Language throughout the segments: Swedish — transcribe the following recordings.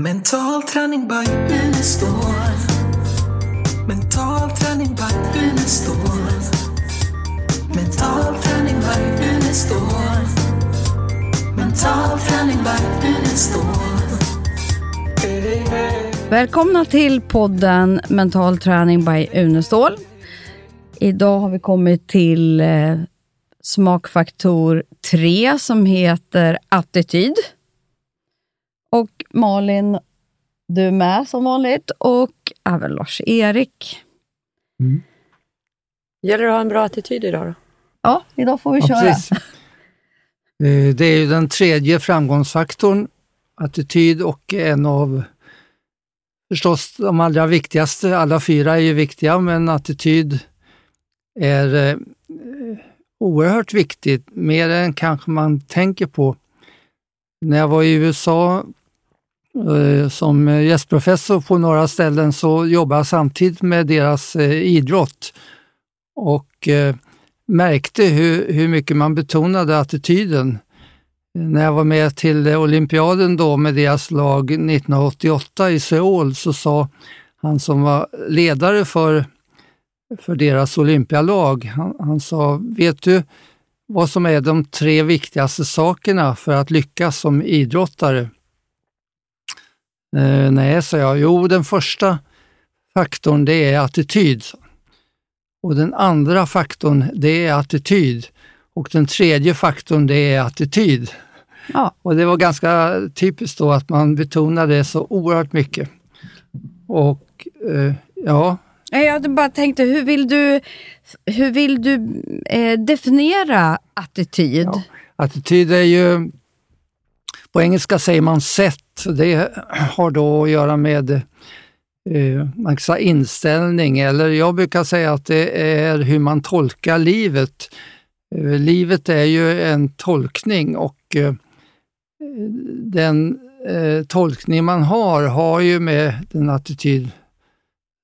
Mental träning by Unestål. Mental träning by Unestål. Mental träning by Unestål. Mental träning by Unestål. Välkomna till podden Mental träning by Unestål. Idag har vi kommit till eh, smakfaktor 3 som heter attityd. Och Malin, du är med som vanligt och även Lars-Erik. Gäller det att ha en bra attityd idag då? Ja, idag får vi Ja, köra. precis. Eh, Det är ju den tredje framgångsfaktorn, attityd och en av förstås de allra viktigaste. Alla fyra är ju viktiga, men attityd är eh, oerhört viktigt, mer än kanske man tänker på. När jag var i USA Eh, som eh, gästprofessor på några ställen så jobbade jag samtidigt med deras eh, idrott och märkte hur, hur mycket man betonade attityden. När jag var med till olympiaden då med deras lag 1988 i Seoul så sa han som var ledare för, för deras olympialag, han, han sa, vet du vad som är de tre viktigaste sakerna för att lyckas som idrottare? Eh, nej, sa jag. Jo, den första faktorn det är attityd. Och den andra faktorn det är attityd. Och den tredje faktorn det är attityd. Ja. Och det var ganska typiskt då att man betonade det så oerhört mycket. Och eh, ja, Jag bara tänkte, hur vill du, hur vill du eh, definiera attityd? Ja. attityd är ju, på engelska säger man sätt, det har då att göra med eh, man kan säga inställning, eller jag brukar säga att det är hur man tolkar livet. Eh, livet är ju en tolkning och eh, den eh, tolkning man har, har ju med den attityd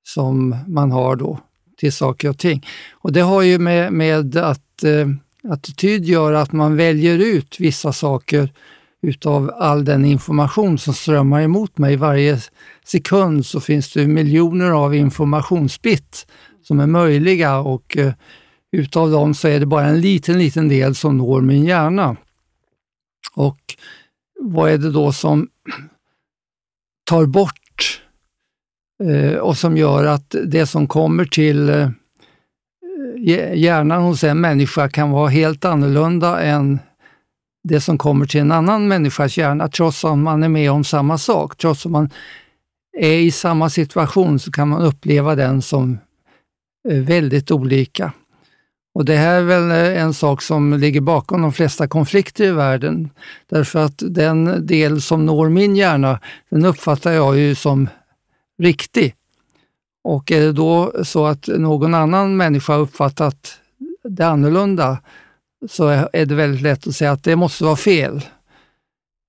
som man har då till saker och ting. Och det har ju med, med att eh, attityd gör att man väljer ut vissa saker utav all den information som strömmar emot mig. Varje sekund så finns det miljoner av informationsbit som är möjliga och eh, utav dem så är det bara en liten, liten del som når min hjärna. Och vad är det då som tar bort eh, och som gör att det som kommer till eh, hjärnan hos en människa kan vara helt annorlunda än det som kommer till en annan människas hjärna, trots att man är med om samma sak. Trots att man är i samma situation så kan man uppleva den som eh, väldigt olika. Och Det här är väl eh, en sak som ligger bakom de flesta konflikter i världen. Därför att den del som når min hjärna, den uppfattar jag ju som riktig. Och är det då så att någon annan människa uppfattat det annorlunda, så är det väldigt lätt att säga att det måste vara fel.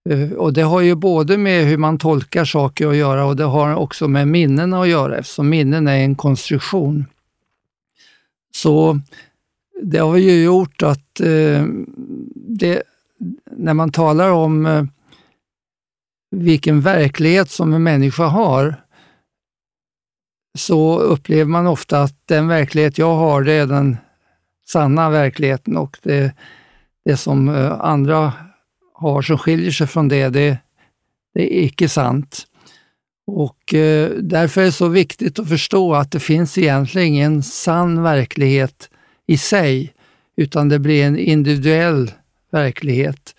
Eh, och det har ju både med hur man tolkar saker att göra och det har också med minnen att göra eftersom minnen är en konstruktion. Så det har ju gjort att eh, det, när man talar om eh, vilken verklighet som en människa har, så upplever man ofta att den verklighet jag har, det är den sanna verkligheten och det, det som eh, andra har som skiljer sig från det, det, det är icke sant. Och eh, därför är det så viktigt att förstå att det finns egentligen ingen sann verklighet i sig, utan det blir en individuell verklighet.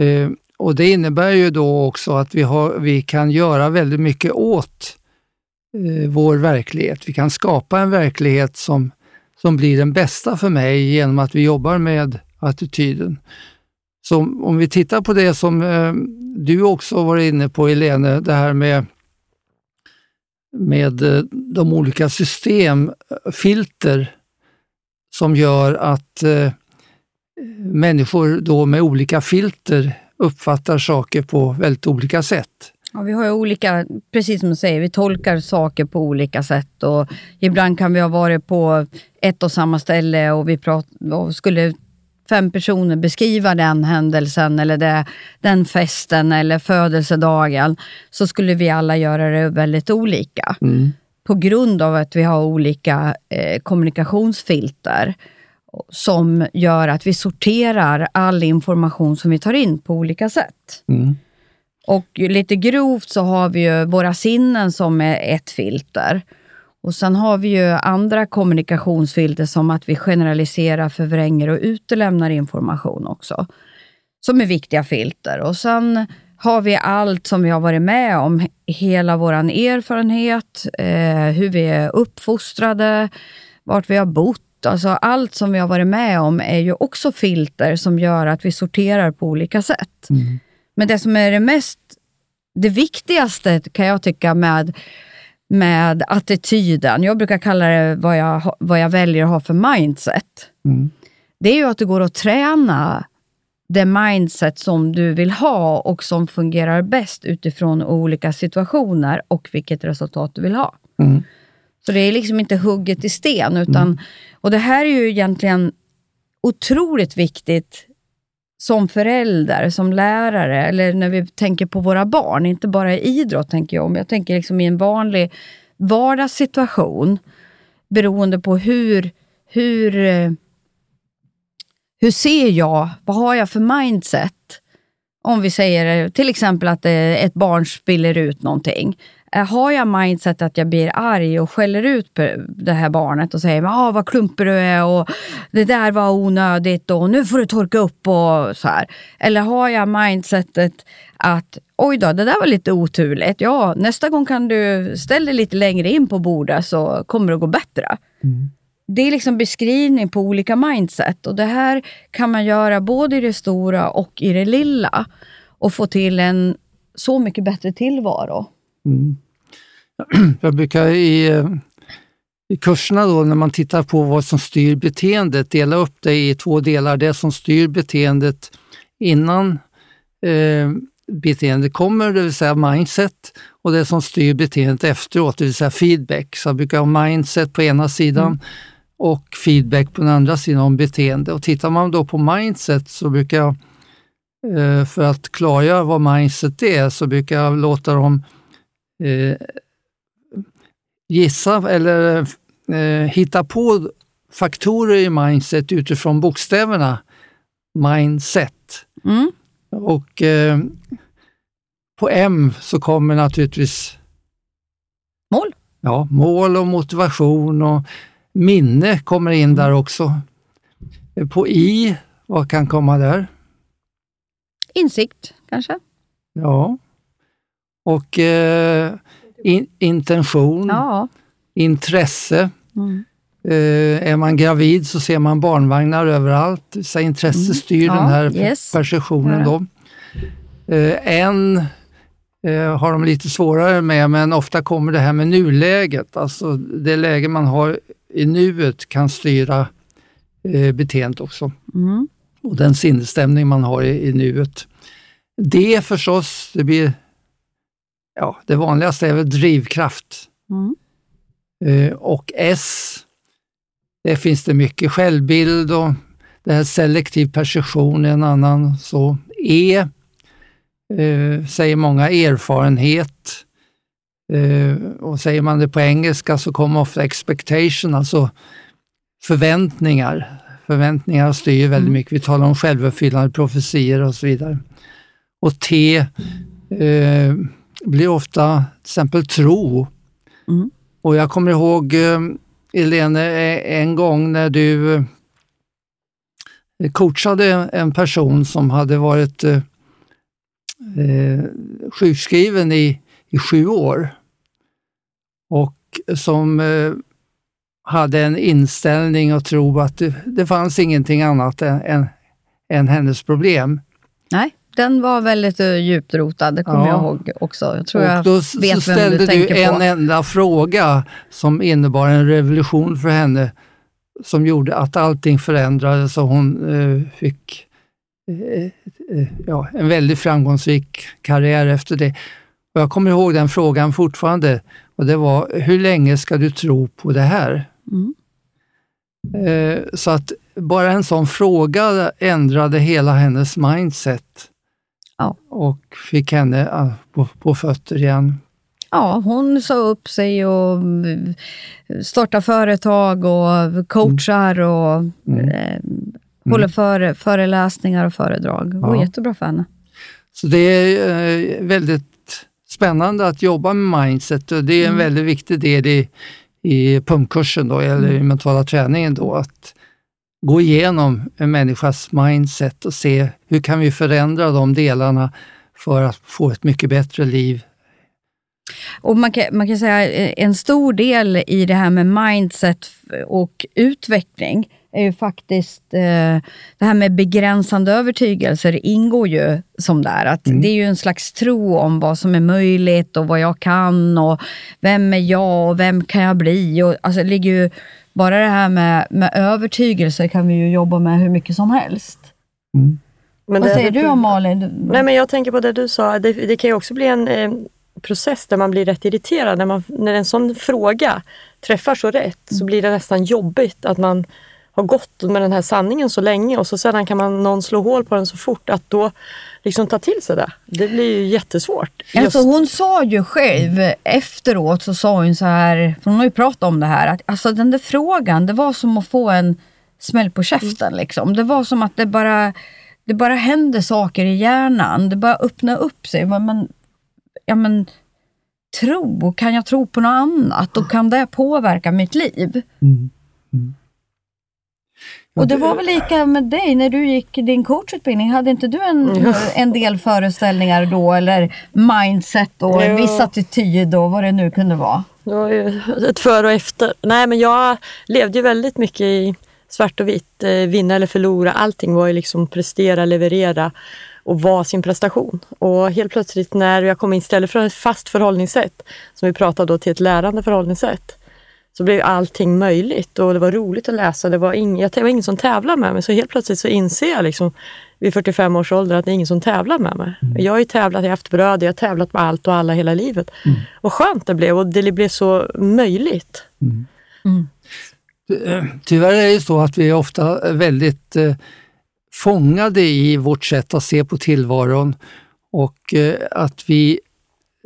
Eh, och Det innebär ju då också att vi, har, vi kan göra väldigt mycket åt eh, vår verklighet. Vi kan skapa en verklighet som, som blir den bästa för mig genom att vi jobbar med attityden. Så om vi tittar på det som eh, du också var inne på, Helene, det här med, med eh, de olika system, filter, som gör att eh, människor då med olika filter uppfattar saker på väldigt olika sätt. Ja, vi har ju olika, precis som du säger, vi tolkar saker på olika sätt. Och ibland kan vi ha varit på ett och samma ställe och vi prat, och skulle fem personer beskriva den händelsen eller det, den festen eller födelsedagen så skulle vi alla göra det väldigt olika. Mm. På grund av att vi har olika eh, kommunikationsfilter som gör att vi sorterar all information som vi tar in på olika sätt. Mm. Och lite grovt så har vi ju våra sinnen som är ett filter. Och sen har vi ju andra kommunikationsfilter som att vi generaliserar, förvränger och utelämnar information också. Som är viktiga filter. Och sen har vi allt som vi har varit med om, hela vår erfarenhet, eh, hur vi är uppfostrade, vart vi har bott. Alltså allt som vi har varit med om är ju också filter som gör att vi sorterar på olika sätt. Mm. Men det som är det mest, det viktigaste kan jag tycka med, med attityden, jag brukar kalla det vad jag, vad jag väljer att ha för mindset. Mm. Det är ju att det går att träna det mindset som du vill ha och som fungerar bäst utifrån olika situationer och vilket resultat du vill ha. Mm. Så det är liksom inte hugget i sten. Utan, Och det här är ju egentligen otroligt viktigt som förälder, som lärare, eller när vi tänker på våra barn. Inte bara i idrott, tänker jag om. Jag tänker liksom i en vanlig vardagssituation, beroende på hur, hur, eh, hur ser jag, vad har jag för mindset? Om vi säger eh, till exempel att eh, ett barn spiller ut någonting. Eh, Har jag mindset att jag blir arg och skäller ut på det här barnet och säger ah, vad klumpig du är och det där var onödigt och nu får du torka upp och så här. Eller har jag mindsetet att oj då, det där var lite oturligt. Ja, nästa gång kan du ställa dig lite längre in på bordet så kommer det gå bättre. Det är liksom beskrivning på olika mindset och det här kan man göra både i det stora och i det lilla och få till en så mycket bättre tillvaro. Mm. Jag brukar i, i kurserna då, när man tittar på vad som styr beteendet, dela upp det i två delar. Det som styr beteendet innan eh, beteendet kommer, det vill säga mindset, och det som styr beteendet efteråt, det vill säga feedback. Så jag brukar ha mindset på ena sidan och feedback på den andra sidan om beteende. Och tittar man då på mindset så brukar jag, eh, för att klargöra vad mindset är, så brukar jag låta dem eh, gissa eller eh, hitta på faktorer i mindset utifrån bokstäverna mindset. Mm. Och eh, på M så kommer naturligtvis Mål. ja, mål och motivation och minne kommer in där också. Eh, På I, vad kan komma där? Insikt, kanske? Ja. Och eh, in, intention, Ja. intresse. Mm. Eh, är man gravid så ser man barnvagnar överallt. Så intresse styr Ja, den här yes. perceptionen. Då. Eh, en eh, har de lite svårare med, men ofta kommer det här med nuläget. Alltså det läge man har i nuet kan styra eh, beteendet också. Mm. Och den sinnesstämning man har i, i nuet. Det förstås, det blir ja, det vanligaste är väl drivkraft. Mm. Eh, och S, där finns det mycket självbild och det här selektiv perception är en annan. Så E, eh, säger många, erfarenhet. Eh, och säger man det på engelska så kommer ofta expectation, alltså förväntningar. Förväntningar styr väldigt mycket. Vi talar om självuppfyllande profetier och så vidare. Och T eh, blir ofta till exempel tro. Mm. Och jag kommer ihåg, eh, Elene, eh, en gång när du eh, coachade en person som hade varit eh, eh, sjukskriven i, i sju år och som eh, hade en inställning och tro att det, det fanns ingenting annat än, än, än hennes problem. Nej, den var väldigt uh, djupt rotad, det kommer Ja. jag ihåg också. Jag tror och jag då vet så vem ställde du du en på. enda fråga som innebar en revolution för henne som gjorde att allting förändrades och hon eh, fick eh, eh, ja, en väldigt framgångsrik karriär efter det. Och jag kommer ihåg den frågan fortfarande och det var, hur länge ska du tro på det här? Mm. Eh, så att bara en sån fråga ändrade hela hennes mindset. Ja. Och fick henne ah, på, på fötter igen. Ja, hon sa upp sig och mm, startar företag och coachar och Mm. eh, håller före, föreläsningar och föredrag. Det var Ja. jättebra för henne. Så det är eh, väldigt spännande att jobba med mindset och det är en väldigt viktig del i, i pumpkursen då, eller i mentala träningen då, att gå igenom en människas mindset och se hur kan vi förändra de delarna för att få ett mycket bättre liv. Och man kan, man kan säga eh, en stor del i det här med mindset och utveckling är ju faktiskt eh, det här med begränsande övertygelser ingår ju som där. Att Det är ju en slags tro om vad som är möjligt och vad jag kan och vem är jag och vem kan jag bli? Och, alltså, det ligger ju, bara det här med, med övertygelser kan vi ju jobba med hur mycket som helst. Men vad det- säger du om Malin? Nej, men jag tänker på det du sa. Det, det kan ju också bli en eh, process där man blir rätt irriterad. När, man, när en sån fråga träffar så rätt så blir det nästan jobbigt att man har gått med den här sanningen så länge och så sedan kan man någon slå hål på den så fort att då liksom ta till sig det. Det blir ju jättesvårt. Alltså hon sa ju själv efteråt, så sa hon så här, för hon har ju pratat om det här, att alltså den där frågan, det var som att få en smäll på käften. Liksom. Det var som att det bara, det bara hände saker i hjärnan. Det bara öppnade upp sig. Men, ja, men, tro, kan jag tro på något annat? Och kan det påverka mitt liv? Och det var väl lika med dig när du gick din coachutbildning. Hade inte du en, en del föreställningar då eller mindset och en viss attityd och vad det nu kunde vara? Det var ju ett före och efter. Nej, men jag levde ju väldigt mycket i svart och vitt. Eh, vinna eller förlora. Allting var ju liksom prestera, leverera och vara sin prestation. Och helt plötsligt när jag kom in istället för ett fast förhållningssätt, som vi pratade då till ett lärande förhållningssätt, så blev allting möjligt och det var roligt att läsa. Det var, ing, jag, det var ingen som tävlade med mig. Så helt plötsligt så inser jag liksom, vid 45 års ålder att det är ingen som tävlar med mig. Jag har ju tävlat i Aftonbladet, jag har tävlat med allt och alla hela livet. Vad skönt det blev och det blev så möjligt. Eh, Tyvärr är det så att vi är ofta väldigt eh, fångade i vårt sätt att se på tillvaron och eh, att vi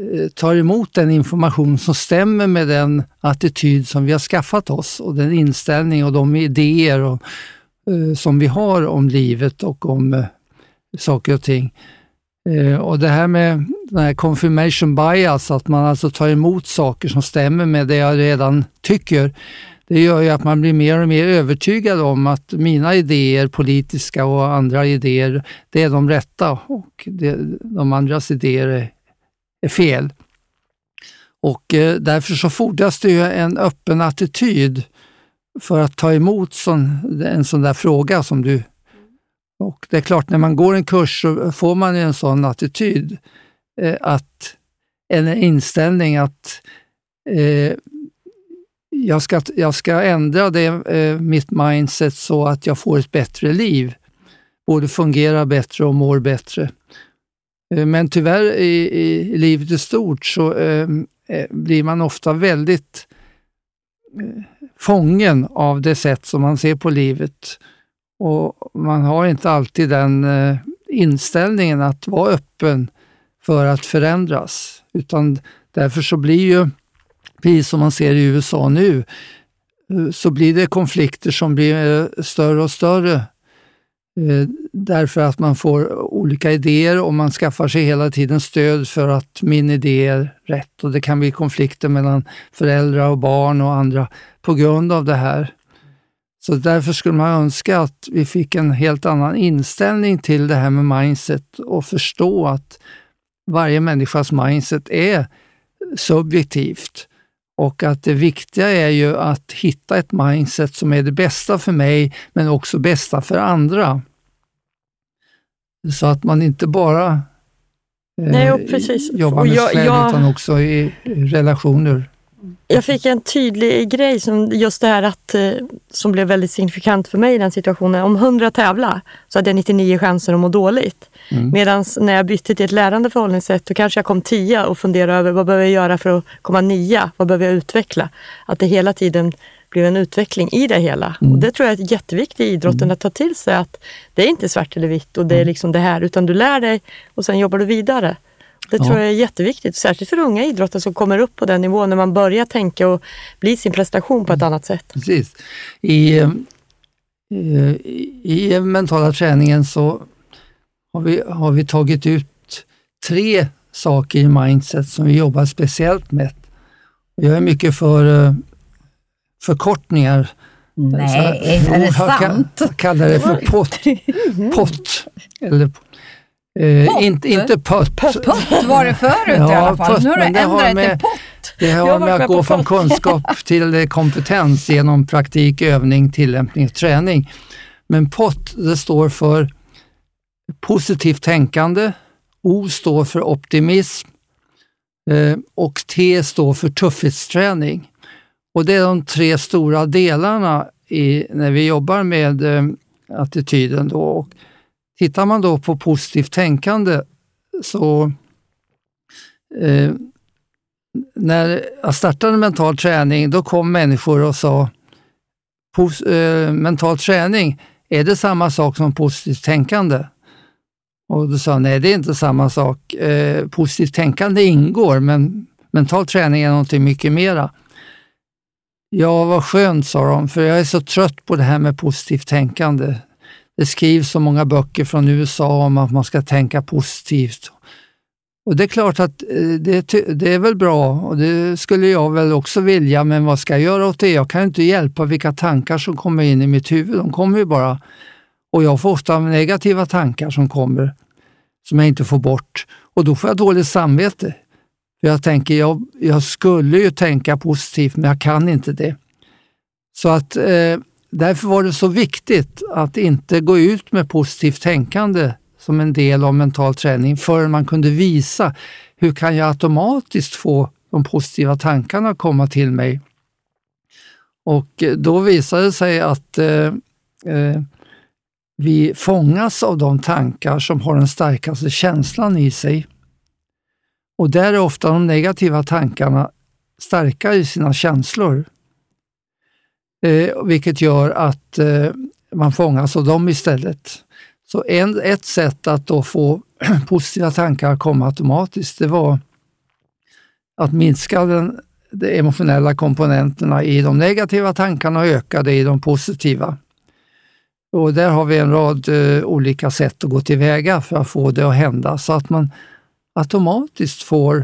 Eh, tar emot den information som stämmer med den attityd som vi har skaffat oss och den inställning och de idéer och, eh, som vi har om livet och om eh, saker och ting. Eh, och det här med den här confirmation bias, att man alltså tar emot saker som stämmer med det jag redan tycker, det gör ju att man blir mer och mer övertygad om att mina idéer, politiska och andra idéer, det är de rätta och det, de andras idéer är, fel. Och eh, därför så fordras det ju en öppen attityd för att ta emot sån, en sån där fråga som du... Och det är klart, när man går en kurs så får man ju en sån attityd, eh, att, en inställning att eh, jag ska, jag ska ändra det, eh, mitt mindset så att jag får ett bättre liv. Både fungerar bättre och mår bättre. Eh, men tyvärr i, i livet i stort så ehm, eh, blir man ofta väldigt eh, fången av det sätt som man ser på livet. Och man har inte alltid den eh, inställningen att vara öppen för att förändras. Utan därför så blir ju precis som man ser i USA nu, eh, så blir det konflikter som blir eh, större och större. Eh, därför att man får olika idéer och man skaffar sig hela tiden stöd för att min idé är rätt. Och det kan bli konflikter mellan föräldrar och barn och andra på grund av det här. Så därför skulle man önska att vi fick en helt annan inställning till det här med mindset och förstå att varje människas mindset är subjektivt. Och att det viktiga är ju att hitta ett mindset som är det bästa för mig, men också bästa för andra. Så att man inte bara eh, Nej, jobbar med jag- själv, jag- utan också i relationer. Jag fick en tydlig grej, som just det här att, eh, som blev väldigt signifikant för mig i den situationen. Om 100 tävlar så hade jag 99 chanser att må dåligt. Mm. Medan när jag bytte till ett lärande förhållningssätt då kanske jag kom 10 och funderade över vad behöver jag göra för att komma nia? Vad behöver jag utveckla? Att det hela tiden blev en utveckling i det hela. Mm. Och Det tror jag är jätteviktigt i idrotten mm. att ta till sig att det är inte svart eller vitt och det är mm. liksom det här, utan du lär dig och sen jobbar du vidare. Det tror jag är jätteviktigt, särskilt för unga idrottare som kommer upp på den nivån när man börjar tänka och bli sin prestation på ett annat sätt. Precis. I, eh, i, i mentala träningen så har vi, har vi tagit ut tre saker i mindset som vi jobbar speciellt med. Jag är mycket för eh, förkortningar. Nej, så, är det sant? Jag kallar det för pott. pott eller, eh, inte, inte pott. Pott var det förut ja, i alla fall. Pott, nu har du ändrat till pott. Det har med att gå från kunskap till kompetens genom praktik, övning, tillämpning och träning. Men pott, det står för positivt tänkande, O står för optimism eh, och T står för tuffhetsträning. Och det är de tre stora delarna i, när vi jobbar med eh, attityden. Då. Och tittar man då på positivt tänkande så eh, när jag startade mental träning, då kom människor och sa pos, eh, mental träning, är det samma sak som positivt tänkande? Och då sa jag, nej det är inte samma sak. Eh, positivt tänkande ingår, men mental träning är någonting mycket mera. Ja, vad skönt, sa de, för jag är så trött på det här med positivt tänkande. Det skrivs så många böcker från USA om att man ska tänka positivt. Och det är klart att eh, det, det, är väl bra och det skulle jag väl också vilja, men vad ska jag göra åt det? Jag kan inte hjälpa vilka tankar som kommer in i mitt huvud. De kommer ju bara. Och jag får ofta negativa tankar som kommer, som jag inte får bort. Och då får jag dåligt samvete. Jag tänker, jag, jag skulle ju tänka positivt, men jag kan inte det. Så att eh, därför var det så viktigt att inte gå ut med positivt tänkande som en del av mental träning förrän man kunde visa hur kan jag automatiskt få de positiva tankarna att komma till mig. Och eh, då visade det sig att eh, eh, vi fångas av de tankar som har den starkaste känslan i sig. Och där är ofta de negativa tankarna starka i sina känslor. Eh, vilket gör att eh, man fångas av dem istället. Så en, ett sätt att då få positiva tankar att komma automatiskt, det var att minska den, de emotionella komponenterna i de negativa tankarna och öka det i de positiva. Och där har vi en rad eh, olika sätt att gå tillväga för att få det att hända så att man automatiskt får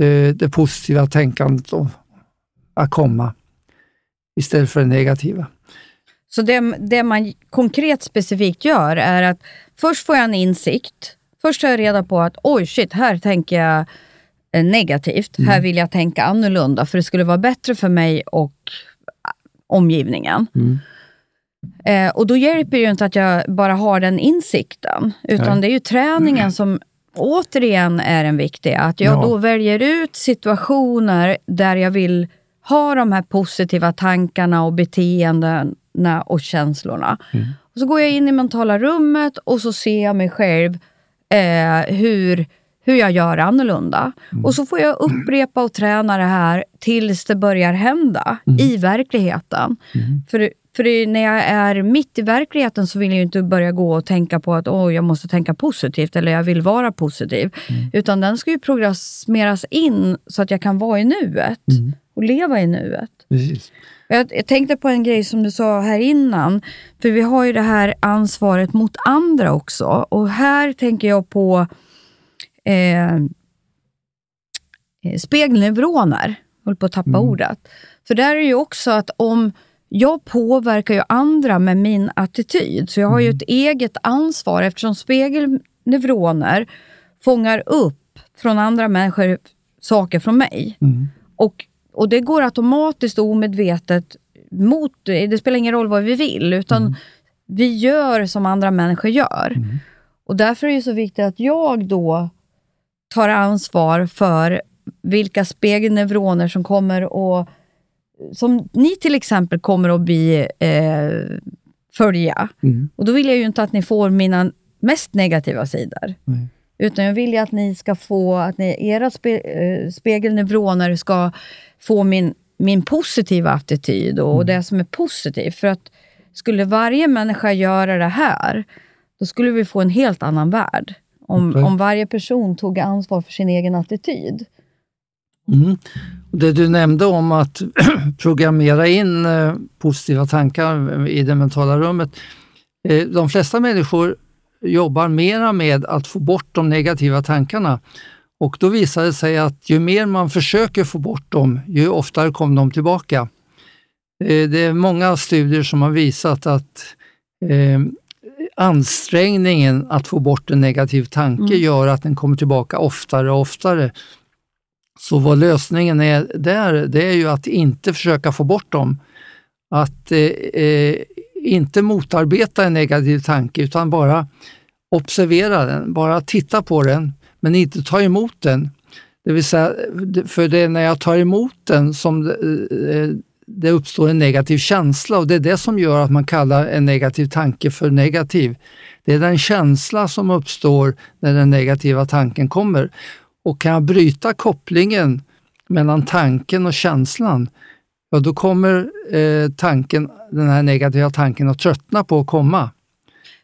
eh, det positiva tänkandet att komma istället för det negativa. Så det, det, man konkret specifikt gör är att först får jag en insikt. Först tar jag reda på att oj shit, här tänker jag eh, negativt. Mm. Här vill jag tänka annorlunda för det skulle vara bättre för mig och äh, omgivningen. Mm. Eh, och då hjälper ju inte att jag bara har den insikten, utan Nej. det är ju träningen mm. som återigen är en viktig. Att jag ja. då väljer ut situationer där jag vill ha de här positiva tankarna och beteendena och känslorna. Mm. Och så går jag in i mentala rummet och så ser jag mig själv eh, hur, hur jag gör annorlunda. Mm. Och så får jag upprepa och träna det här tills det börjar hända mm. i verkligheten. Mm. För för när jag är mitt i verkligheten så vill jag inte börja gå och tänka på att oh, jag måste tänka positivt eller jag vill vara positiv. Mm. Utan den ska ju programmeras in så att jag kan vara i nuet mm. Och leva i nuet. Jag, jag, tänkte på en grej som du sa här innan. För vi har ju det här ansvaret mot andra också. Och här tänker jag på eh, eh spegelneuroner. Jag håller på att tappa mm. ordet. För där är det ju också att om jag påverkar ju andra med min attityd, så jag har ju mm. ett eget ansvar eftersom spegelneuroner fångar upp från andra människor saker från mig. Mm. Och, och det går automatiskt och omedvetet mot, det spelar ingen roll vad vi vill, utan mm. vi gör som andra människor gör. Mm. Och därför är det så viktigt att jag då tar ansvar för vilka spegelneuroner som kommer att, som ni till exempel kommer att bli, eh, följa. Mm. Och då vill jag ju inte att ni får mina mest negativa sidor. Nej. Utan jag vill ju att ni ska få, att ni, era spe, eh, spegelneuroner ska få min, min positiva attityd och det som är positivt. För att skulle varje människa göra det här, då skulle vi få en helt annan värld. Om, Okej. om varje person tog ansvar för sin egen attityd. Mm. Det du nämnde om att programmera in eh, positiva tankar i det mentala rummet. Eh, de flesta människor jobbar mera med att få bort de negativa tankarna. Och då visar det sig att ju mer man försöker få bort dem, ju oftare kommer de tillbaka. Eh, det är många studier som har visat att eh, ansträngningen att få bort en negativ tanke Mm. gör att den kommer tillbaka oftare och oftare. Så vad lösningen är där, det är ju att inte försöka få bort dem. Att eh, eh, inte motarbeta en negativ tanke utan bara observera den, bara titta på den, men inte ta emot den. Det vill säga, för det är när jag tar emot den som eh, eh, det, uppstår en negativ känsla och det är det som gör att man kallar en negativ tanke för negativ. Det är den känsla som uppstår när den negativa tanken kommer. Och kan jag bryta kopplingen mellan tanken och känslan, ja då kommer eh, tanken, den här negativa tanken att tröttna på att komma.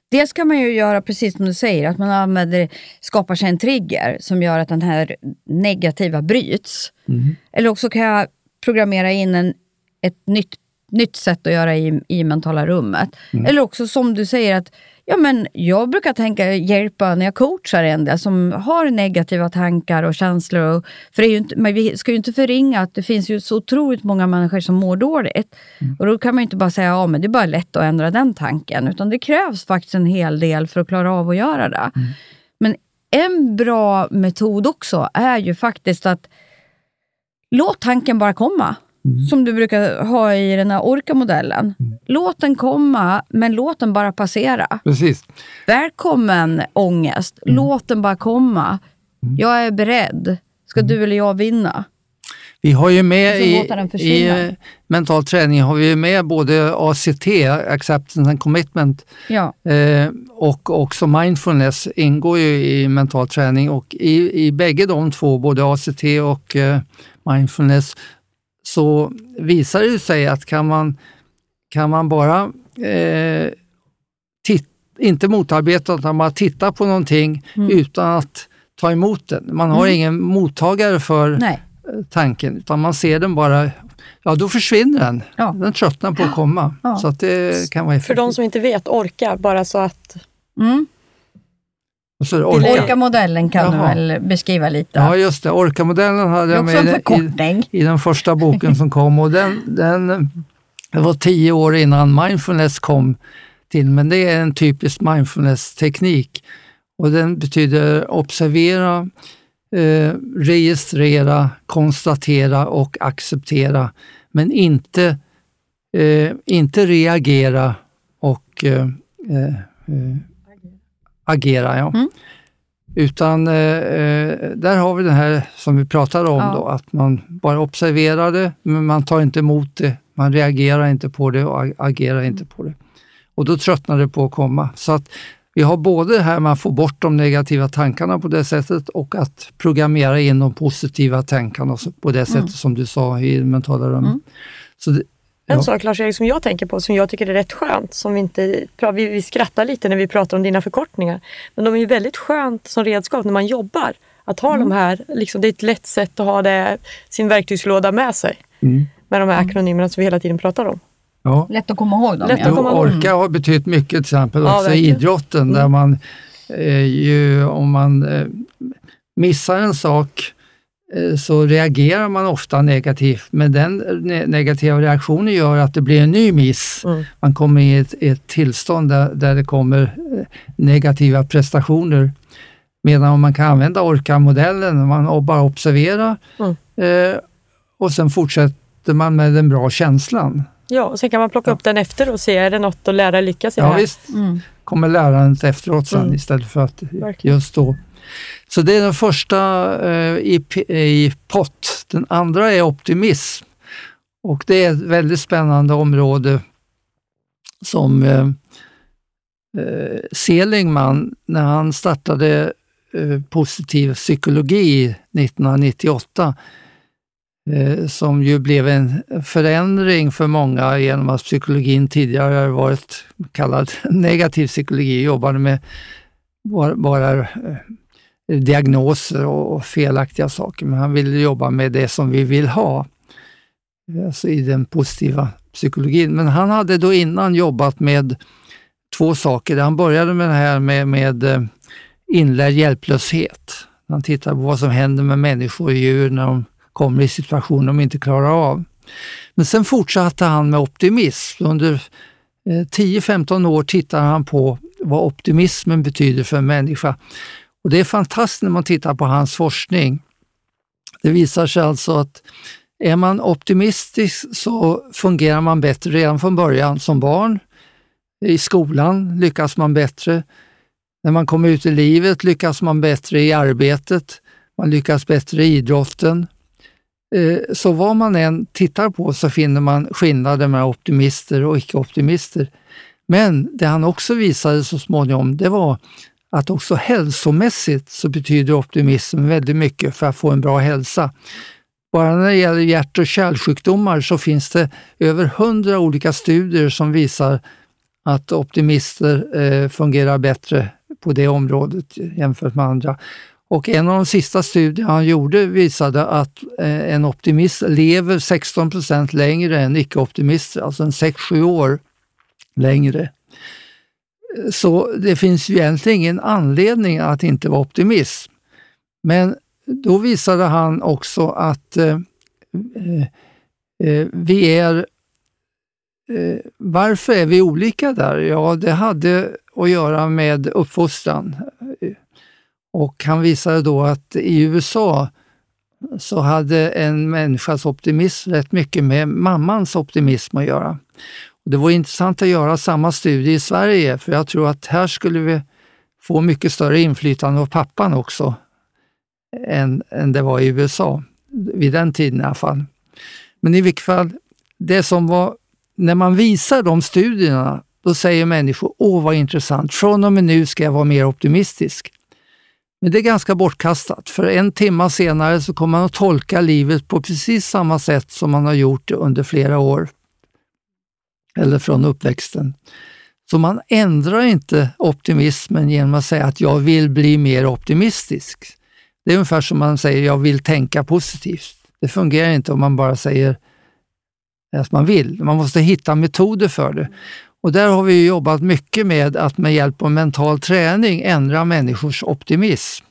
Det ska man ju göra precis som du säger, att man använder, skapar sig en trigger som gör att den här negativa bryts. Eller också kan jag programmera in en, ett nytt, nytt sätt att göra i, i mentala rummet. Eller också som du säger att ja, men jag brukar tänka hjälpa när jag coachar en del som har negativa tankar och känslor. Och, för det är ju inte, men vi ska ju inte förringa att det finns ju så otroligt många människor som mår dåligt. Och då kan man ju inte bara säga ja, men det är bara lätt att ändra den tanken. Utan det krävs faktiskt en hel del för att klara av att göra det. Men en bra metod också är ju faktiskt att låt tanken bara komma. Som du brukar ha i den här Orca-modellen. Låt den komma, men låt den bara passera. Precis. Välkommen ångest, låt den bara komma. Jag är beredd. Ska du eller jag vinna? Vi har ju med Och så i, i eh, mental träning har vi med både ACT, Acceptance and Commitment, Ja. eh, och också mindfulness ingår ju i mental träning och i, i bägge de två, både ACT och eh, mindfulness, så visar det sig att kan man, kan man bara eh, titt, inte motarbeta utan bara titta på någonting Mm. utan att ta emot den. Man har ingen mottagare för Nej. tanken, utan man ser den bara, ja då försvinner den. Ja. Den tröttnar på att komma. Ja. Så att det kan vara För de som inte vet, orka, bara så att... Mm. Så orka. Orca-modellen kan du Jaha. väl beskriva lite? Ja just det, Orca-modellen hade jag med i, i den första boken som kom och den, den, det var tio år innan mindfulness kom till, men det är en typisk mindfulness-teknik. Och den betyder observera, eh, registrera, konstatera och acceptera, men inte, eh, inte reagera och eh, eh, agera. Ja. Mm. Utan eh, eh, där har vi det här som vi pratade om, Ja. då, att man bara observerar det, men man tar inte emot det, man reagerar inte på det och ag- agerar inte på det. Och då tröttnar det på att komma. Så att vi har både det här med att få bort de negativa tankarna på det sättet och att programmera in de positiva tankarna på det sättet som du sa i det mentala rummet. Mm. Så det, En Ja. sak Lars-Erik som jag tänker på, som jag tycker är rätt skönt, som vi inte... Vi, vi skrattar lite när vi pratar om dina förkortningar, men de är ju väldigt skönt som redskap när man jobbar. Att ha de här, liksom, det är ett lätt sätt att ha det, sin verktygslåda med sig. Mm. Med de här akronymerna som vi hela tiden pratar om. ja. Lätt att komma ihåg dem. Lätt ja. att komma ihåg. orka har betytt mycket till exempel Ja, också i verkligen. Mm. idrotten där man eh, ju, om man eh, missar en sak eh, så reagerar man ofta negativt, men den ne- negativa reaktionen gör att det blir en ny miss. Mm. Man kommer i ett, ett tillstånd där, där det kommer eh, negativa prestationer. Medan om man kan använda orka-modellen, man bara observerar Mm. eh, och sen fortsätter man med den bra känslan. Ja, och sen kan man plocka upp den efter och se, är det något att lära lyckas i det Ja, här? visst Mm. kommer lärandet efteråt sen Mm. istället för att Verkligen. just då. Så det är den första eh, i, i pott. Den andra är optimism. Och det är ett väldigt spännande område som eh, eh, Seligman, när han startade eh, positiv psykologi 1998, eh, som ju blev en förändring för många genom att psykologin tidigare har varit kallad negativ psykologi, jobbade med bara, bara eh, diagnoser och, felaktiga saker, men han ville jobba med det som vi vill ha, alltså i den positiva psykologin. Men han hade då innan jobbat med två saker. Han började med det här med, med eh, inlärd hjälplöshet. Han tittade på vad som händer med människor och djur när de kommer i situationer de inte klarar av. Men sen fortsatte han med optimism. Under eh, 10-15 år tittade han på vad optimismen betyder för en människa. Och Det är fantastiskt när man tittar på hans forskning. Det visar sig alltså att är man optimistisk så fungerar man bättre redan från början som barn. I skolan lyckas man bättre. När man kommer ut i livet lyckas man bättre i arbetet. Man lyckas bättre i idrotten. Eh, så vad man än tittar på så finner man skillnader mellan optimister och icke-optimister. Men det han också visade så småningom, det var att också hälsomässigt så betyder optimism väldigt mycket för att få en bra hälsa. Bara när det gäller hjärt och kärlsjukdomar så finns det över hundra olika studier som visar att optimister eh, fungerar bättre på det området jämfört med andra. Och en av de sista studierna han gjorde visade att eh, en optimist lever 16 procent längre än icke-optimister, alltså en 6-7 år längre. Så det finns ju egentligen ingen anledning att inte vara optimist. Men då visade han också att eh, eh, eh, vi är... Eh, varför är vi olika där? Ja, det hade att göra med uppfostran. Och han visade då att i USA så hade en människas optimism rätt mycket med mammans optimism att göra. Det vore intressant att göra samma studie i Sverige, för jag tror att här skulle vi få mycket större inflytande av pappan också, än, än det var i USA, vid den tiden i alla fall. Men i vilket fall, det som var, när man visar de studierna, då säger människor, åh vad intressant, från och med nu ska jag vara mer optimistisk. Men det är ganska bortkastat, för en timme senare så kommer man att tolka livet på precis samma sätt som man har gjort det under flera år. Eller från uppväxten. Så man ändrar inte optimismen genom att säga att jag vill bli mer optimistisk. Det är ungefär som man säger jag vill tänka positivt. Det fungerar inte om man bara säger att man vill. Man måste hitta metoder för det. Och där har vi jobbat mycket med att med hjälp av mental träning ändra människors optimism.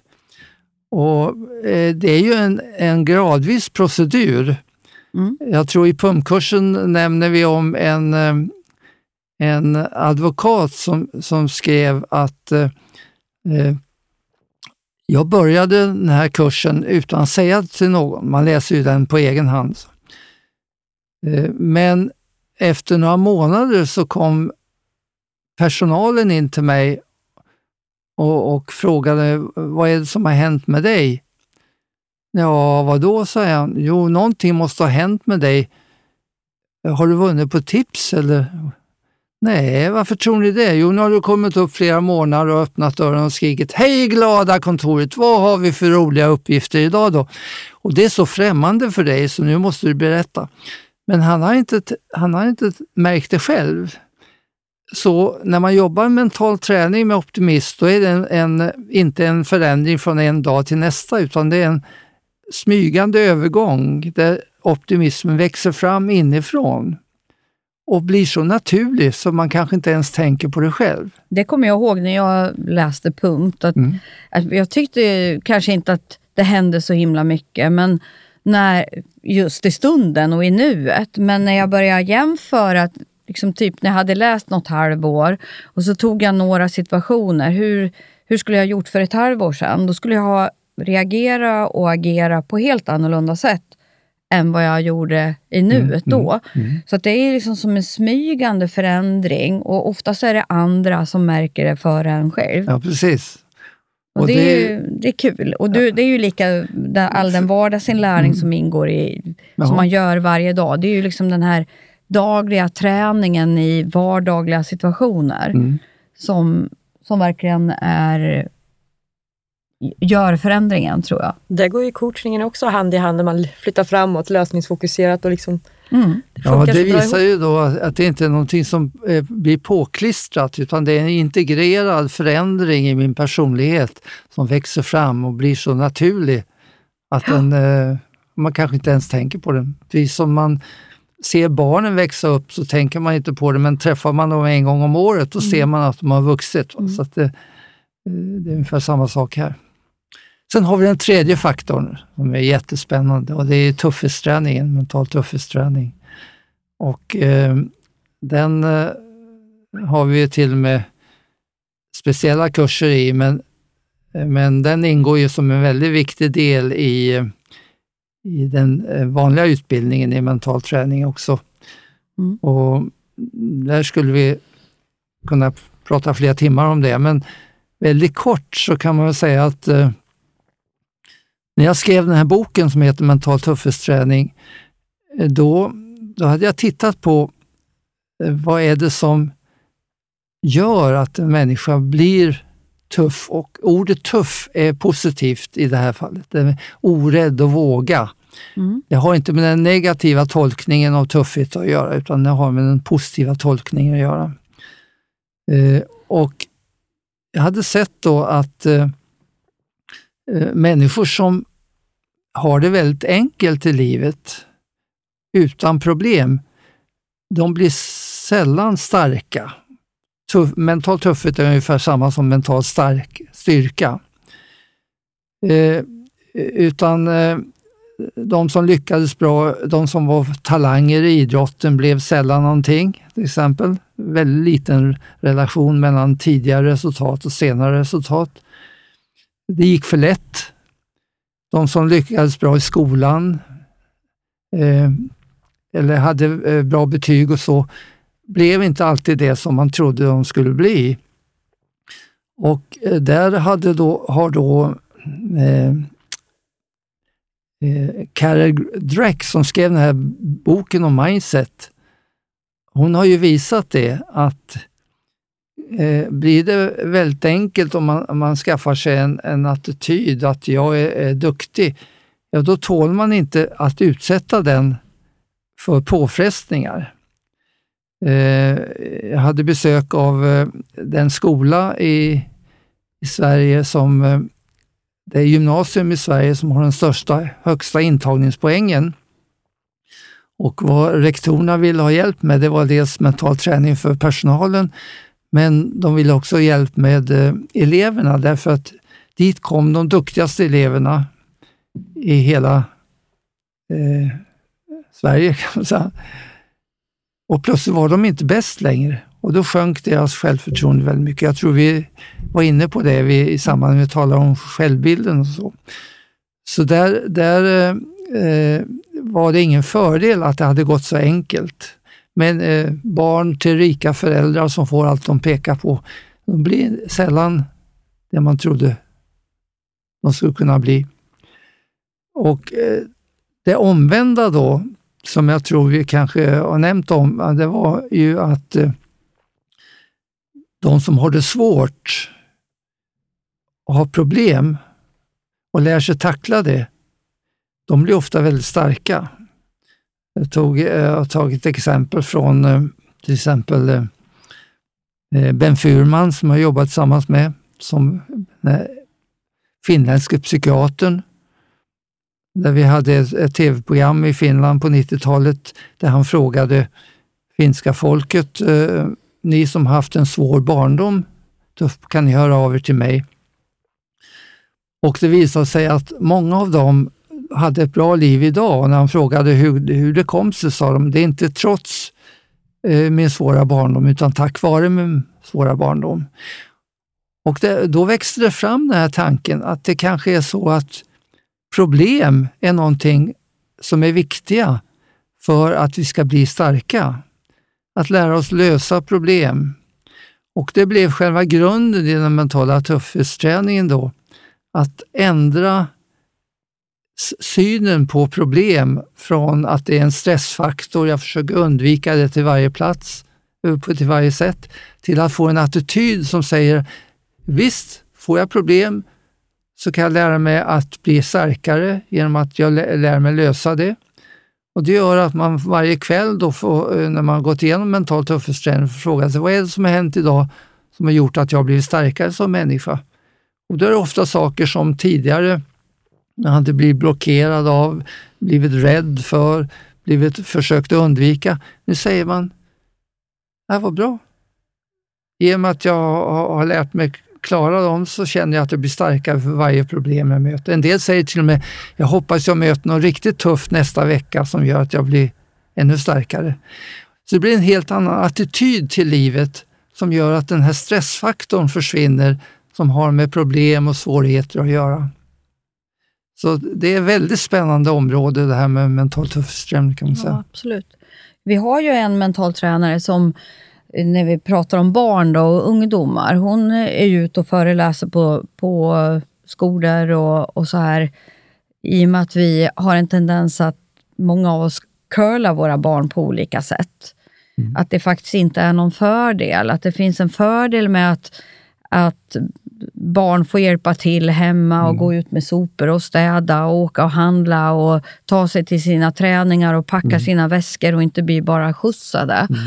Och eh, Det är ju en, en gradvis procedur. Mm. Jag tror i pumpkursen nämner vi om en, eh, en advokat som, som skrev att eh, eh, jag började den här kursen utan att säga till någon. Man läser ju den på egen hand. Eh, Men efter några månader så kom personalen in till mig och, och frågade vad är det som har hänt med dig? Ja, vad då, sa han. Jo, någonting måste ha hänt med dig. Har du vunnit på tips eller? Nej, varför tror ni det? Jo, nu har du kommit upp flera månader och öppnat dörren och skrikit Hej glada kontoret, vad har vi för roliga uppgifter idag då? Och det är så främmande för dig så nu måste du berätta. Men han har inte, han har inte märkt det själv. Så när man jobbar med mental träning med optimist, då är det en, en, inte en förändring från en dag till nästa, utan det är en smygande övergång där optimismen växer fram inifrån och blir så naturlig så man kanske inte ens tänker på det själv. Det kommer jag ihåg när jag läste punkt. Att, Mm. att jag tyckte kanske inte att det hände så himla mycket, men när, just i stunden och i nuet. Men när jag började jämföra, att liksom typ när jag hade läst något halvår och så tog jag några situationer. Hur, hur skulle jag ha gjort för ett halvår sedan? Då skulle jag ha reagerat och agera på helt annorlunda sätt än vad jag gjorde i nuet då. Så att det är liksom som en smygande förändring och oftast är det andra som märker det före en själv. Ja, precis. Och, Och det, det- är ju, det är kul. Och du, det är ju lika den, all den vardagsinlärning som ingår i, Mm. Jaha. som man gör varje dag. Det är ju liksom den här dagliga träningen i vardagliga situationer Mm. som, som verkligen är gör förändringen, tror jag. Där går ju coachningen också hand i hand när man flyttar framåt, lösningsfokuserat och liksom, Mm. det Ja, det visar ihop. ju då att det inte är någonting som eh, blir påklistrat utan det är en integrerad förändring i min personlighet som växer fram och blir så naturlig att den, eh, man kanske inte ens tänker på den. Precis som man ser barnen växa upp så tänker man inte på det men träffar man dem en gång om året då ser man att de har vuxit. va. Så att det, eh, det är ungefär samma sak här. Sen har vi den tredje faktorn som är jättespännande och det är tuffhetsträningen, mental tuffhetsträning. Och eh, den eh, har vi ju till och med speciella kurser i, men, men den ingår ju som en väldigt viktig del i, i den eh, vanliga utbildningen i mental träning också. Mm. Och där skulle vi kunna prata flera timmar om det, men väldigt kort så kan man säga att eh, när jag skrev den här boken som heter Mental tuffhetsträning, eh, då, då hade jag tittat på eh, vad är det som gör att en människa blir tuff och ordet tuff är positivt i det här fallet. Det är orädd och våga. Mm. Det har inte med den negativa tolkningen av tuffhet att göra utan det har med den positiva tolkningen att göra. Eh, och jag hade sett då att eh, Eh, människor som har det väldigt enkelt i livet utan problem, de blir sällan starka. Tuff, mental tuffhet är ungefär samma som mental stark styrka. Eh, utan eh, de som lyckades bra, de som var talanger i idrotten blev sällan någonting, till exempel. Väldigt liten relation mellan tidigare resultat och senare resultat. Det gick för lätt. De som lyckades bra i skolan eh, eller hade eh, bra betyg och så, blev inte alltid det som man trodde de skulle bli. Och eh, där hade då, har då eh, eh, Carol Dreck som skrev den här boken om mindset, hon har ju visat det att eh, blir det väldigt enkelt om man, om man skaffar sig en, en attityd att jag är, är duktig, ja då tål man inte att utsätta den för påfrestningar. Eh, jag hade besök av eh, den skola i, i Sverige som eh, det är gymnasium i Sverige som har den största, högsta intagningspoängen. Och vad rektorerna ville ha hjälp med, det var dels mental träning för personalen, men de ville också ha hjälp med eh, eleverna därför att dit kom de duktigaste eleverna i hela eh, Sverige kan man säga. Och plötsligt var de inte bäst längre och då sjönk deras självförtroende väldigt mycket. Jag tror vi var inne på det vi, i samband med att vi talade om självbilden och så. Så där, där eh, eh, var det ingen fördel att det hade gått så enkelt. Men eh, barn till rika föräldrar som får allt de pekar på, de blir sällan det man trodde de skulle kunna bli. Och eh, det omvända då, som jag tror vi kanske har nämnt om, det var ju att eh, de som har det svårt och har problem och lär sig tackla det, de blir ofta väldigt starka. Jag, tog, eh, jag har tagit exempel från eh, till exempel eh, eh Ben Furman som jag jobbat tillsammans med, som eh, finländske psykiatern. Där vi hade ett, ett tv-program i Finland på 90-talet där han frågade finska folket, eh, ni som haft en svår barndom, då kan ni höra av er till mig. Och det visade sig att många av dem hade ett bra liv idag och när han frågade hur, hur det kom sig sa de, det är inte trots eh, min svåra barndom utan tack vare min svåra barndom. Och det, då växte det fram den här tanken att det kanske är så att problem är någonting som är viktiga för att vi ska bli starka. Att lära oss lösa problem. Och det blev själva grunden i den mentala tuffhetsträningen då. att ändra synen på problem från att det är en stressfaktor, jag försöker undvika det till varje plats, eh, till varje sätt, till att få en attityd som säger visst, får jag problem så kan jag lära mig att bli starkare genom att jag lär mig lösa det. Och Det gör att man varje kväll då får, eh, när man gått igenom mental tuffhetsträning får fråga sig vad är det som har hänt idag som har gjort att jag blivit starkare som människa? Och då är det ofta saker som tidigare jag hade blivit blockerad av, blivit rädd för, blivit försökt undvika. Nu säger man, det var bra. I och med att jag har lärt mig klara dem så känner jag att jag blir starkare för varje problem jag möter. En del säger till och med, jag hoppas jag möter något riktigt tufft nästa vecka som gör att jag blir ännu starkare. Så det blir en helt annan attityd till livet som gör att den här stressfaktorn försvinner som har med problem och svårigheter att göra. Så det är ett väldigt spännande område det här med mental tuffström kan man säga. Ja, absolut. Vi har ju en mental tränare som när vi pratar om barn då, och ungdomar, hon är ute och föreläser på, på skolor och, och så här. I och med att vi har en tendens att många av oss curlar våra barn på olika sätt. Mm. Att det faktiskt inte är någon fördel. Att det finns en fördel med att, att barn får hjälpa till hemma och mm. gå ut med sopor och städa och åka och handla och ta sig till sina träningar och packa mm. sina väskor och inte bli bara skjutsade. Mm.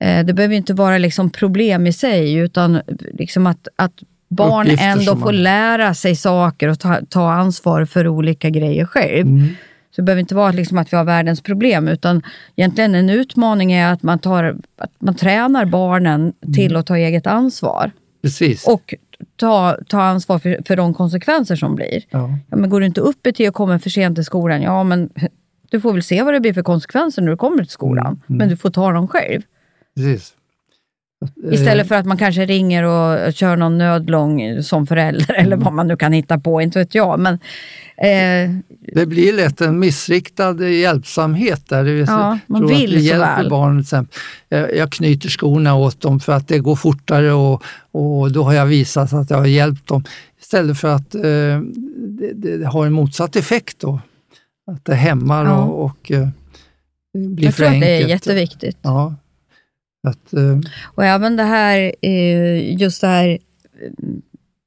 Eh, det behöver inte vara liksom problem i sig, utan liksom att, att barn Uppgifter ändå får man... lära sig saker och ta, ta ansvar för olika grejer själv. Mm. Så det behöver inte vara liksom att vi har världens problem, utan egentligen en utmaning är att man, tar, att man tränar barnen mm. till att ta eget ansvar. Precis. Och ta, ta ansvar för, för de konsekvenser som blir. Ja. Ja, men går du inte upp i tid och kommer för sent till skolan, ja men du får väl se vad det blir för konsekvenser när du kommer till skolan. Mm. Mm. Men du får ta dem själv. Precis. Istället för att man kanske ringer och kör någon nödlång som förälder, mm. eller vad man nu kan hitta på, inte vet jag. Men, eh, det blir lätt en missriktad hjälpsamhet där. Det ja, man vill vi hjälper väl. barn. Jag, jag knyter skorna åt dem för att det går fortare och, och då har jag visat att jag har hjälpt dem. Istället för att eh, det, det, har en motsatt effekt då. Att det hämmar ja. och, och eh, blir jag för enkelt. Jag tror att det är jätteviktigt. Ja. Att, eh, och även det här, eh, just det här, eh,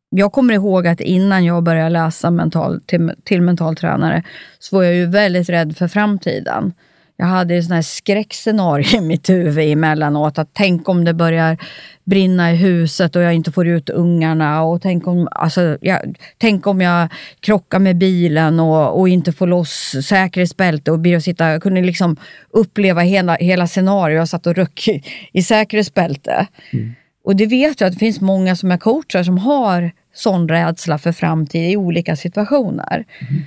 jag kommer ihåg att innan jag började läsa mental, till, till mentaltränare, så var jag ju väldigt rädd för framtiden. Jag hade ju sådana här skräckscenario i mitt huvud emellanåt. Att tänk om det börjar brinna i huset och jag inte får ut ungarna. Och tänk, om, alltså, jag, tänk om jag krockar med bilen och, och inte får loss säkerhetsbälte och blir sitta. Jag kunde liksom uppleva hela, hela scenariot. Jag satt och röck i, i säkerhetsbälte. Mm. Och det vet jag att det finns många som är coachar som har sån rädsla för framtid i olika situationer. Mm.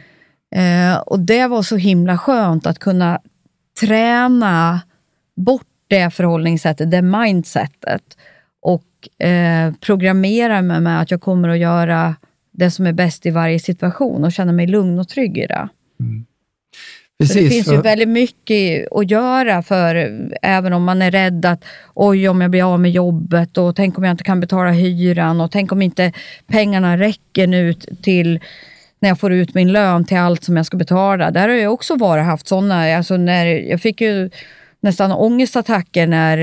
Eh, och det var så himla skönt att kunna träna bort det förhållningssättet, det mindsetet och eh, programmera mig med att jag kommer att göra det som är bäst i varje situation och känna mig lugn och trygg i det. Mm. Precis, det finns för... ju väldigt mycket att göra för även om man är rädd att oj, om jag blir av med jobbet och tänk om jag inte kan betala hyran och tänk om inte pengarna räcker nu till när jag får ut min lön till allt som jag ska betala. Där har jag också varit haft sådana. Alltså när, jag fick ju nästan ångestattacker när,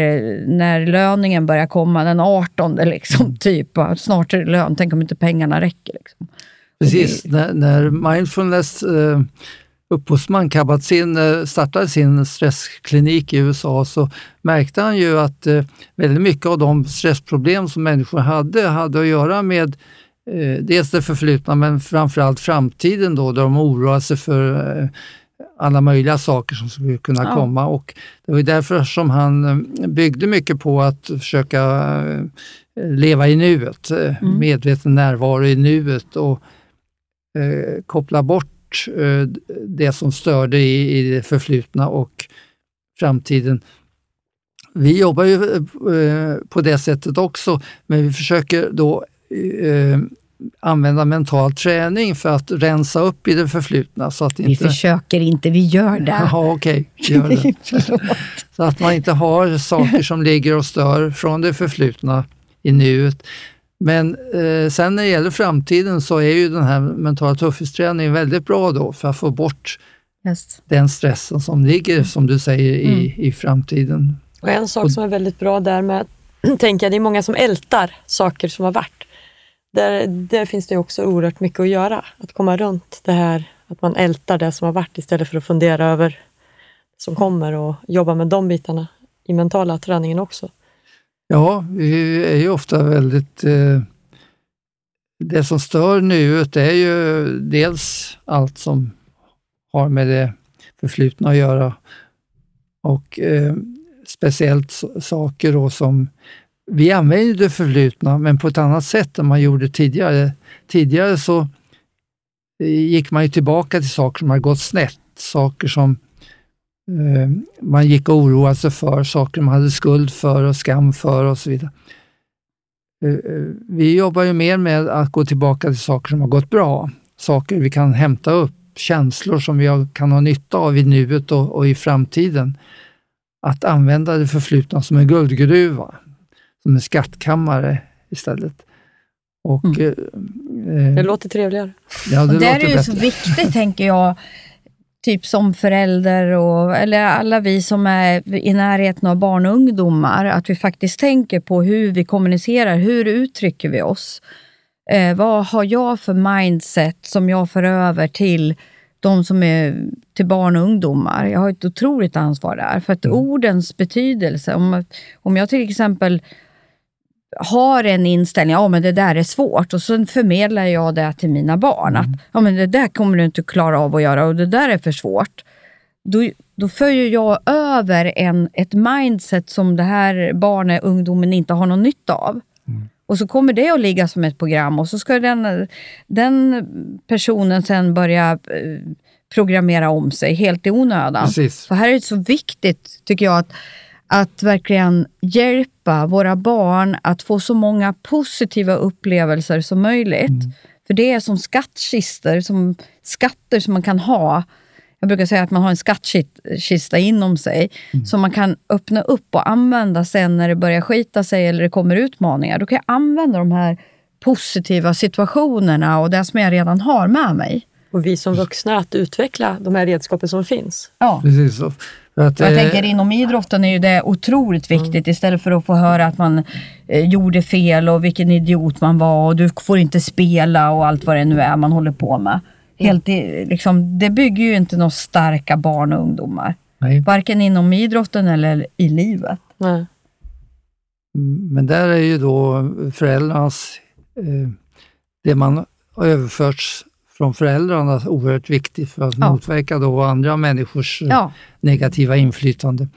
när löningen börjar komma den 18 liksom, typ. Snart är det lön, tänk om inte pengarna räcker. Liksom. Precis, när, när mindfulness eh, upphovsman Kabat-Zinn eh, startade sin stressklinik i USA så märkte han ju att eh, väldigt mycket av de stressproblem som människor hade, hade att göra med eh, dels det förflutna men framförallt framtiden då, där de oroar sig för eh, alla möjliga saker som skulle kunna ja. komma. Och det var därför som han eh, byggde mycket på att försöka leva i nuet, mm. medveten närvaro i nuet och eh, koppla bort eh, det som störde i, i det förflutna och framtiden. Vi jobbar ju eh, på det sättet också, men vi försöker då använda mental träning för att rensa upp i det förflutna. Så att vi inte... försöker inte, vi gör det. Jaha, okej, okay. så att man inte har saker som ligger och stör från det förflutna i nuet. Men eh, sen när det gäller framtiden så är ju den här mentala tuffhetsträningen väldigt bra då för att få bort Just. den stressen som ligger, som du säger, i, i framtiden. Och en sak som är väldigt bra där med, tänker jag, det är många som ältar saker som har varit. Där, där finns det också oerhört mycket att göra. Att komma runt det här, att man ältar det som har varit istället för att fundera över det som kommer och jobba med de bitarna i mentala träningen också. Ja, vi är ju ofta väldigt... Eh, det som stör nuet är ju dels allt som har med det förflutna att göra och eh, speciellt saker då som vi använder det förflutna, men på ett annat sätt än man gjorde tidigare. Tidigare så eh, gick man ju tillbaka till saker som har gått snett, saker som eh, man gick och oroade sig för, saker man hade skuld för och skam för och så vidare. Eh, eh Vi jobbar ju mer med att gå tillbaka till saker som har gått bra, saker vi kan hämta upp, känslor som vi kan ha nytta av i nuet och, och i framtiden. Att använda det förflutna som en guldgruva, som en skattkammare istället. Och, Mm. eh, Det låter trevligare. ja, det Och där låter är ju bättre. så viktigt, tänker jag, typ som förälder och, eller alla vi som är i närheten av barn och ungdomar, att vi faktiskt tänker på hur vi kommunicerar, hur uttrycker vi oss? Eh, vad har jag för mindset som jag för över till de som är till barn och ungdomar? Jag har ett otroligt ansvar där, för att ordens betydelse, om, om jag till exempel har en inställning, ja men det där är svårt och så förmedlar jag det till mina barn. Att, ja men det där kommer du inte klara av att göra och det där är för svårt. Då, då följer jag över en, ett mindset som det här barnet, ungdomen inte har någon nytta av. Och så kommer det att ligga som ett program och så ska den, den personen sen börja eh, programmera om sig helt i onödan. Precis. Så här är det så viktigt, tycker jag, att, att verkligen hjälpa våra barn att få så många positiva upplevelser som möjligt. För det är som skattkistor, som skatter som man kan ha. Jag brukar säga att man har en skattkista inom sig som man kan öppna upp och använda sen när det börjar skita sig eller det kommer utmaningar. Då kan jag använda de här positiva situationerna och det som jag redan har med mig. Och vi som vuxna att utveckla de här redskapen som finns. Ja. Precis att, jag eh, tänker inom idrotten är ju det otroligt viktigt istället för att få höra att man eh, gjorde fel och vilken idiot man var och du får inte spela och allt vad det nu är man håller på med. Helt i, liksom, det bygger ju inte några starka barn och ungdomar. nej. Varken inom idrotten eller i livet. Nej. Men där är ju då föräldrarnas, eh, det man har överförts från föräldrarna oerhört viktigt för att Ja. motverka då andra människors eh, Ja, negativa inflytande.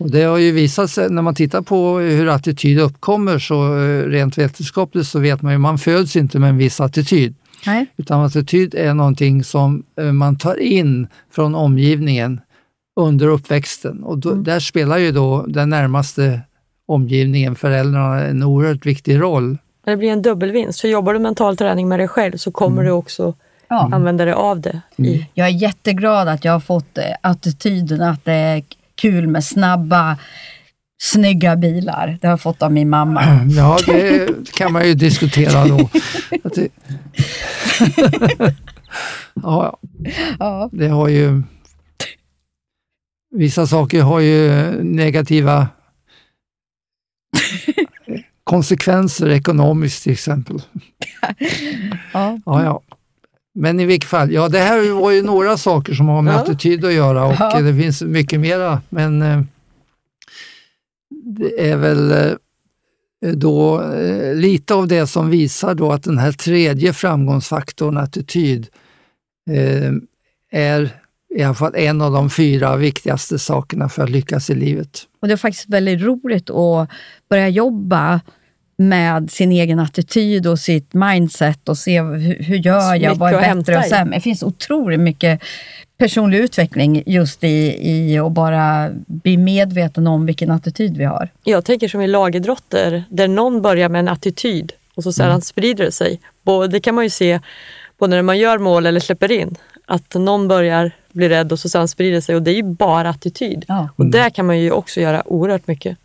Och det har ju visat sig, när man tittar på hur attityd uppkommer, så eh, rent vetenskapligt så vet man ju, man föds inte med en viss attityd. nej. Utan attityd är någonting som eh, man tar in från omgivningen under uppväxten. Och då, där spelar ju då den närmaste omgivningen, föräldrarna, en oerhört viktig roll. Det blir en dubbelvinst. För jobbar du mental träning med dig själv så kommer du också Ja. använda dig av det. I, Jag är jätteglad att jag har fått eh, attityden att det är kul med snabba, snygga bilar. Det har jag fått av min mamma. Ja, det kan man ju diskutera då. Ja, Ja, det har ju... Vissa saker har ju negativa konsekvenser ekonomiskt till exempel. Ja, ja. Men i vilket fall, ja det här var ju några saker som har med Ja. attityd att göra och Ja. det finns mycket mera. Men eh, det är väl eh, då eh, lite av det som visar då att den här tredje framgångsfaktorn, attityd, är i alla fall en av de fyra viktigaste sakerna för att lyckas i livet. Och det är faktiskt väldigt roligt att börja jobba med sin egen attityd och sitt mindset och se hur, hur gör jag, vad att är bättre och sämre. Det finns otroligt mycket personlig utveckling just i, i att bara bli medveten om vilken attityd vi har. jag tänker som i lagidrotter där någon börjar med en attityd och så sedan sprider det sig. Det kan man ju se både när man gör mål eller släpper in. Att någon börjar bli rädd och så sedan sprider det sig och det är ju bara attityd. Ja. Och där kan man ju också göra oerhört mycket.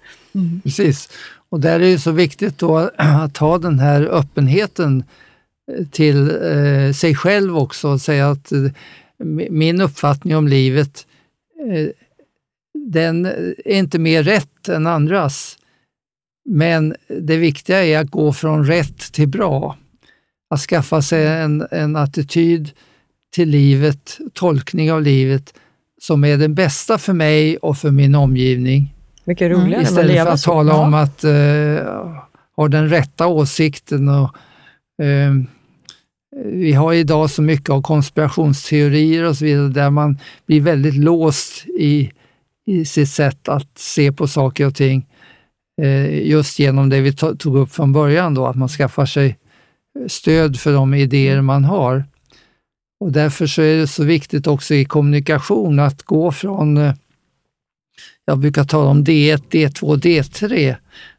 Precis. Och där är det så viktigt då att ha den här öppenheten eh, till eh, sig själv också och säga att eh, min uppfattning om livet, eh, den eh, är inte mer rätt än andras. Men det viktiga är att gå från rätt till bra. Att skaffa sig en, en attityd till livet, tolkning av livet, som är den bästa för mig och för min omgivning. Mycket roligare än att Istället för att så. tala om att uh, ha den rätta åsikten. Och, eh, vi har idag så mycket av konspirationsteorier och så vidare, där man blir väldigt låst i, i sitt sätt att se på saker och ting. Eh, just genom det vi to- tog upp från början, då, att man skaffar sig stöd för de idéer man har. Och därför så är det så viktigt också i kommunikation att gå från, eh, jag brukar tala om D1, D2, D3.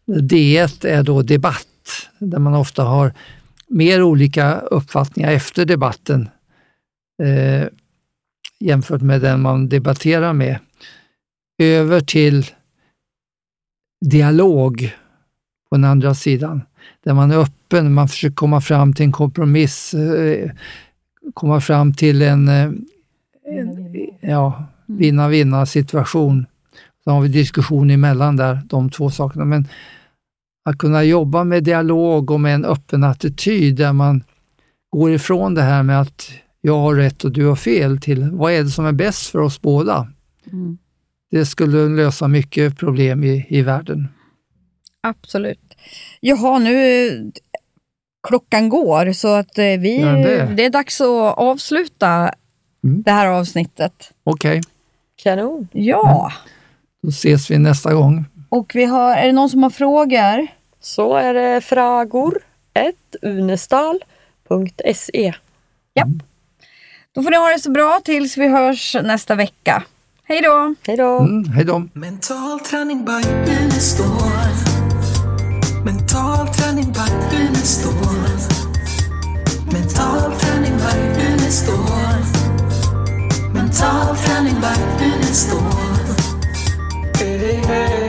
D1 är då debatt, där man ofta har mer olika uppfattningar efter debatten eh, jämfört med den man debatterar med. Över till dialog på den andra sidan, där man är öppen, man försöker komma fram till en kompromiss, eh, komma fram till en, eh, en ja, vinna-vinna situation. Så har vi diskussion emellan där, de två sakerna. Men att kunna jobba med dialog och med en öppen attityd där man går ifrån det här med att jag har rätt och du har fel till vad är det som är bäst för oss båda? Mm. Det skulle lösa mycket problem i, i världen. Absolut. Jaha, nu klockan går så att eh, vi, den det? det är dags att avsluta Mm. det här avsnittet. Okej, Kanon. Ja, då ses vi nästa gång. och vi har, är det någon som har frågor? Så är det fragor unestal.se. Då får ni ha det så bra tills vi hörs nästa vecka. Hej då! Hej då! Mm, hej då! Mental träning by Unestål. Mental träning by Unestål. Mental träning by Unestål. Mental träning by Unestål. Amen.